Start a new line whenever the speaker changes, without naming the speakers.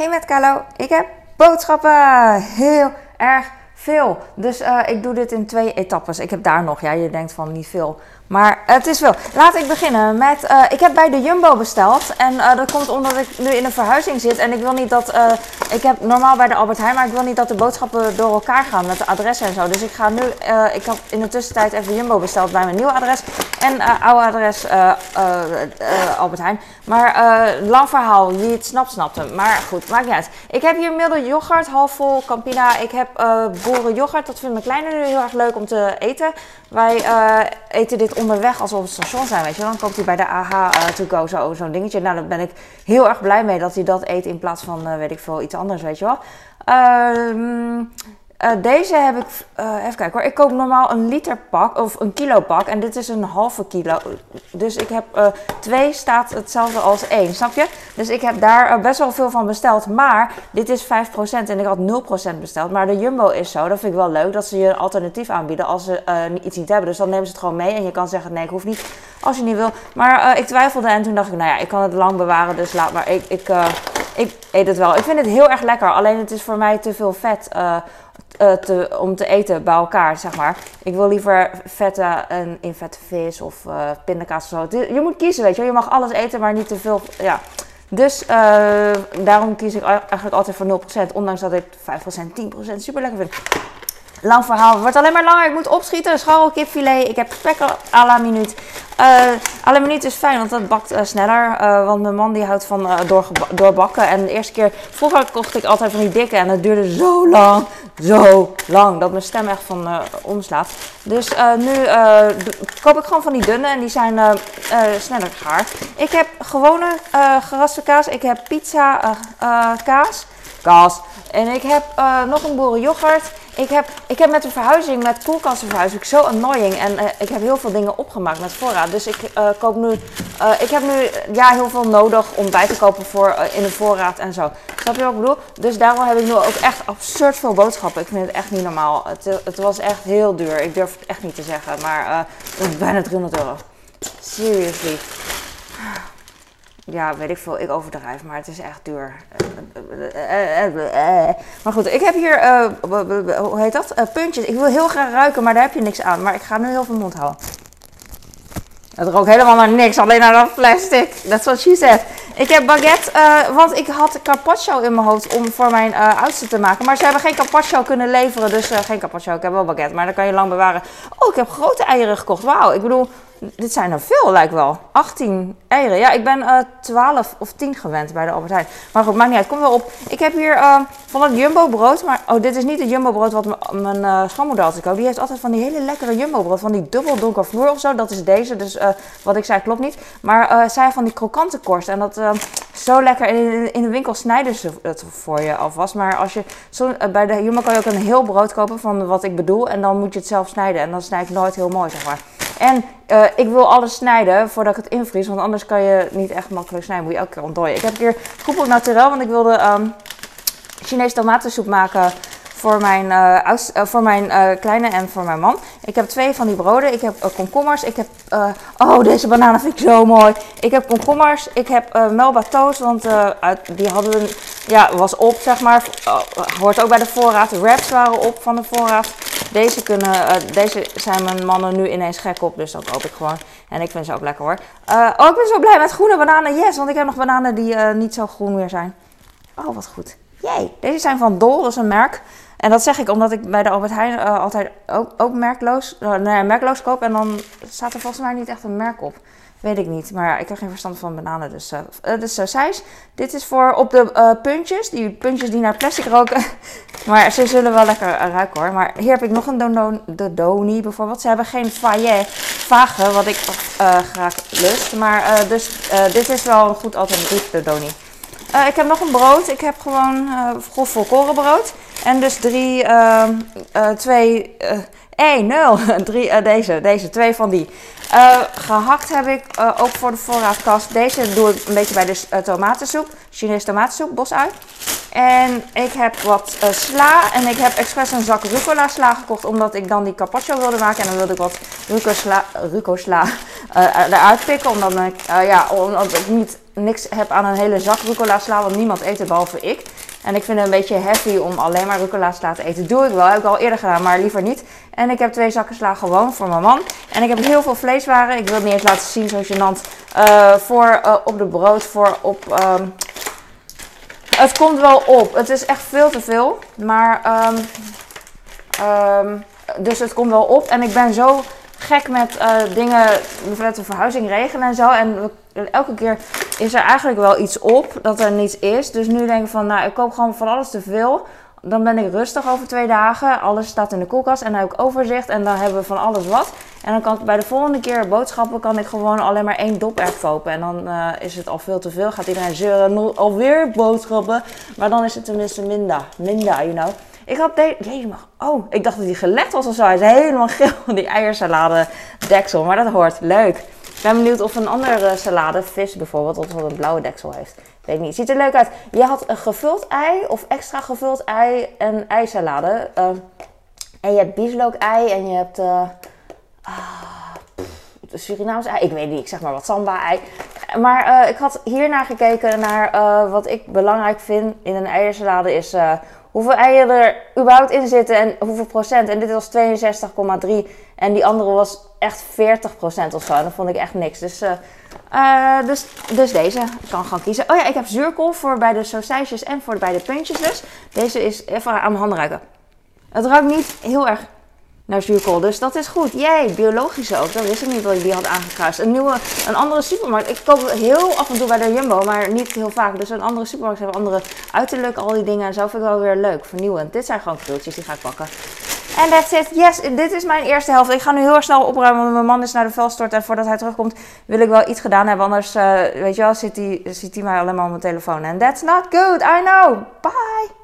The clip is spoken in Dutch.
Hey met Carlo, ik heb boodschappen. Heel erg veel. Dus uh, ik doe dit in twee etappes. Ik heb daar nog, ja, je denkt van niet veel. Maar het is wel. Laat ik beginnen met. Uh, ik heb bij de Jumbo besteld. En uh, dat komt omdat ik nu in een verhuizing zit. En ik wil niet dat. Uh, ik heb normaal bij de Albert Heijn. Maar ik wil niet dat de boodschappen door elkaar gaan met de adressen en zo. Dus ik ga nu. ik heb in de tussentijd even Jumbo besteld bij mijn nieuwe adres. En oude adres Albert Heijn. Maar lang verhaal. Wie het snapt, snapt hem. Maar goed, maakt niet uit. Ik heb hier milde yoghurt, half vol Campina. Ik heb boerenyoghurt. Dat vindt mijn kleine nu heel erg leuk om te eten. Wij eten dit onderweg als we op het station zijn, weet je Dan koopt hij bij de AH uh, to go zo'n zo dingetje. Nou, daar ben ik heel erg blij mee dat hij dat eet in plaats van, uh, weet ik veel, iets anders, weet je wel. Uh, uh, deze heb ik, uh, even kijken hoor. Ik koop normaal een liter pak of een kilo pak. En dit is een halve kilo. Dus ik heb uh, twee staat hetzelfde als één. Snap je? Dus ik heb daar best wel veel van besteld. Maar dit is 5% en ik had 0% besteld. Maar de Jumbo is zo. Dat vind ik wel leuk. Dat ze je een alternatief aanbieden als ze iets niet hebben. Dus dan nemen ze het gewoon mee. En je kan zeggen: nee, ik hoef niet als je niet wil. Maar ik twijfelde en toen dacht ik: nou ja, ik kan het lang bewaren. Dus laat maar. Ik, ik, ik eet het wel. Ik vind het heel erg lekker. Alleen het is voor mij te veel vet uh, te, om te eten bij elkaar, zeg maar. Ik wil liever vette en in vette vis of uh, pindakaas of zo. Je moet kiezen, weet je Je mag alles eten, maar niet te veel, ja. Dus daarom kies ik eigenlijk altijd voor 0%. Ondanks dat ik 5%, 10% super lekker vind. Lang verhaal, het wordt alleen maar langer. Ik moet opschieten. Scharrel, kipfilet. Ik heb spek à la minuut. À la minuut is fijn, want dat bakt uh, sneller. Uh, want mijn man die houdt van door, doorbakken. En de eerste keer, vroeger kocht ik altijd van die dikke. En het duurde zo lang, zo lang. Dat mijn stem echt van omslaat. Dus nu koop ik gewoon van die dunne. En die zijn sneller gaar. Ik heb gewone geraste kaas. Ik heb pizza kaas. Kaas. En ik heb nog een boerenyoghurt. Ik heb, ik heb met de verhuizing, met koelkastenverhuizing, zo annoying. En uh, ik heb heel veel dingen opgemaakt met voorraad. Dus ik uh, koop nu, uh, ik heb nu ja, heel veel nodig om bij te kopen voor, in de voorraad en zo. Snap je wat ik bedoel? Dus daarom heb ik nu ook echt absurd veel boodschappen. Ik vind het echt niet normaal. Het, het was echt heel duur. Ik durf het echt niet te zeggen. Maar bijna 300 euro. Seriously ja, weet ik veel, ik overdrijf, maar het is echt duur. Maar goed, ik heb hier, uh, hoe heet dat? Uh, puntjes. Ik wil heel graag ruiken, maar daar heb je niks aan. Maar ik ga nu heel veel mond houden. Het rookt helemaal naar niks, alleen naar dat plastic. That's what she said. Ik heb baguette, uh, want ik had carpaccio in mijn hoofd om voor mijn uh, oudste te maken. Maar ze hebben geen carpaccio kunnen leveren, dus geen carpaccio. Ik heb wel baguette, maar dan kan je lang bewaren. Oh, ik heb grote eieren gekocht. Wauw, ik bedoel, dit zijn er veel, lijkt wel. 18 eieren. Ja, ik ben uh, eh, 12 of 10 gewend bij de Albert Heijn. Maar goed, maakt niet uit. Kom wel op. Ik heb hier uh, van het Jumbo brood. Maar oh, dit is niet het Jumbo brood wat mijn uh, schoonmoeder altijd koopt. Die heeft altijd van die hele lekkere Jumbo brood. Van die dubbel donker vloer of zo. Dat is deze. Dus wat ik zei klopt niet. Maar zij van die krokante korst. En dat zo lekker. In, in, de winkel snijden ze het voor je alvast. Maar als je zo, bij de Jumbo kan je ook een heel brood kopen van wat ik bedoel. En dan moet je het zelf snijden. En dan snij ik nooit heel mooi, zeg maar. En uh, ik wil alles snijden voordat ik het invries. Want anders kan je niet echt makkelijk snijden. Moet je elke keer ontdooien. Ik heb hier groepel naturel. Want ik wilde um, Chinese tomatensoep maken voor mijn, oudste, uh, voor mijn kleine en voor mijn man. Ik heb twee van die broden. Ik heb komkommers. Ik heb. oh, deze bananen vind ik zo mooi. Ik heb komkommers. Ik heb melba toast. Want die hadden. Ja, was op, zeg maar. hoort ook bij de voorraad. Wraps waren op van de voorraad. Deze, kunnen, uh, deze zijn mijn mannen nu ineens gek op, dus dat koop ik gewoon. En ik vind ze ook lekker hoor. Uh, oh, ik ben zo blij met groene bananen. Yes, want ik heb nog bananen die uh, niet zo groen meer zijn. Oh, wat goed. Jee, deze zijn van Dol, dat is een merk. En dat zeg ik omdat ik bij de Albert Heijn altijd ook, ook merkloos, nee, merkloos koop. En dan staat er volgens mij niet echt een merk op. Weet ik niet. Maar ik heb geen verstand van bananen. Dus, uh, dus uh, dit is voor op de puntjes. Die puntjes die naar plastic roken. maar ze zullen wel lekker ruiken hoor. Maar hier heb ik nog een Doni bijvoorbeeld. Ze hebben geen faillet, vage, wat ik graag lust. Maar dus dit is wel een goed alternatief, de Doni. ik heb nog een brood. Ik heb gewoon uh, volkorenbrood. En dus drie, twee, één, nul. drie, deze, deze, twee van die. Uh, gehakt heb ik uh, ook voor de voorraadkast. Deze doe ik een beetje bij de uh, tomatensoep. Chinese tomatensoep, bosui. En ik heb wat sla. En ik heb expres een zak rucola sla gekocht. Omdat ik dan die carpaccio wilde maken. En dan wilde ik wat ruco sla, ruco sla uh, eruit pikken. Omdat ik, ja, omdat ik niet niks heb aan een hele zak rucola sla. Want niemand eet het behalve ik. En ik vind het een beetje heavy om alleen maar rucola sla te eten. Doe ik wel, heb ik al eerder gedaan, maar liever niet. En ik heb twee zakken sla gewoon voor mijn man. En ik heb heel veel vleeswaren. Ik wil het niet eens laten zien, zo gênant. Uh, voor uh, op de brood, voor op... Um... Het komt wel op. Het is echt veel te veel. Maar... Um, um, dus het komt wel op. En ik ben zo gek met uh, dingen, met de verhuizing regelen en zo. En elke keer is er eigenlijk wel iets op dat er niets is. Dus nu denk ik van, nou, ik koop gewoon van alles te veel. Dan ben ik rustig over twee dagen. Alles staat in de koelkast en dan heb ik overzicht. En dan hebben we van alles wat. En dan kan ik bij de volgende keer boodschappen kan ik gewoon alleen maar één doperf kopen. En dan uh, is het al veel te veel. Gaat iedereen zeuren, alweer boodschappen. Maar dan is het tenminste minder. Minder, you know. Ik had deze, mag. Oh, ik dacht dat die gelegd was of zo. Hij is helemaal geel, die eiersalade deksel. Maar dat hoort. Leuk. Ik ben benieuwd of een andere salade, vis bijvoorbeeld, of dat een blauwe deksel heeft. Weet niet. Ziet er leuk uit. Je had een gevuld ei of extra gevuld ei en eisalade. Uh, en je hebt bieslook ei en je hebt uh, Surinaams ei. Ik weet niet, ik zeg maar wat samba ei. Maar uh, ik had hiernaar gekeken naar wat ik belangrijk vind in een eiersalade is hoeveel eieren er überhaupt in zitten en hoeveel procent. En dit was 62,3 en die andere was echt 40 procent of zo. En dat vond ik echt niks. Dus, uh, uh, dus, dus deze. Ik kan gewoon kiezen. Oh ja, ik heb zuurkool voor bij de saucijsjes en voor bij de puntjes dus. Deze is even aan mijn handen ruiken. Het ruikt niet heel erg naar zuurkool. Dus dat is goed. Jee, biologische ook. Dat wist ik niet dat ik die had aangekruist. Een nieuwe, een andere supermarkt. Ik koop heel af en toe bij de Jumbo, maar niet heel vaak. Dus een andere supermarkt hebben andere uiterlijk, al die dingen en zo vind ik wel weer leuk. Vernieuwend. Dit zijn gewoon krultjes, die ga ik pakken. En that's it. Yes, dit is mijn eerste helft. Ik ga nu heel snel opruimen, want mijn man is naar de velstort. En voordat hij terugkomt, wil ik wel iets gedaan hebben. Anders, uh, weet je wel, zit hij, zit mij alleen maar op mijn telefoon. En that's not good, I know. Bye.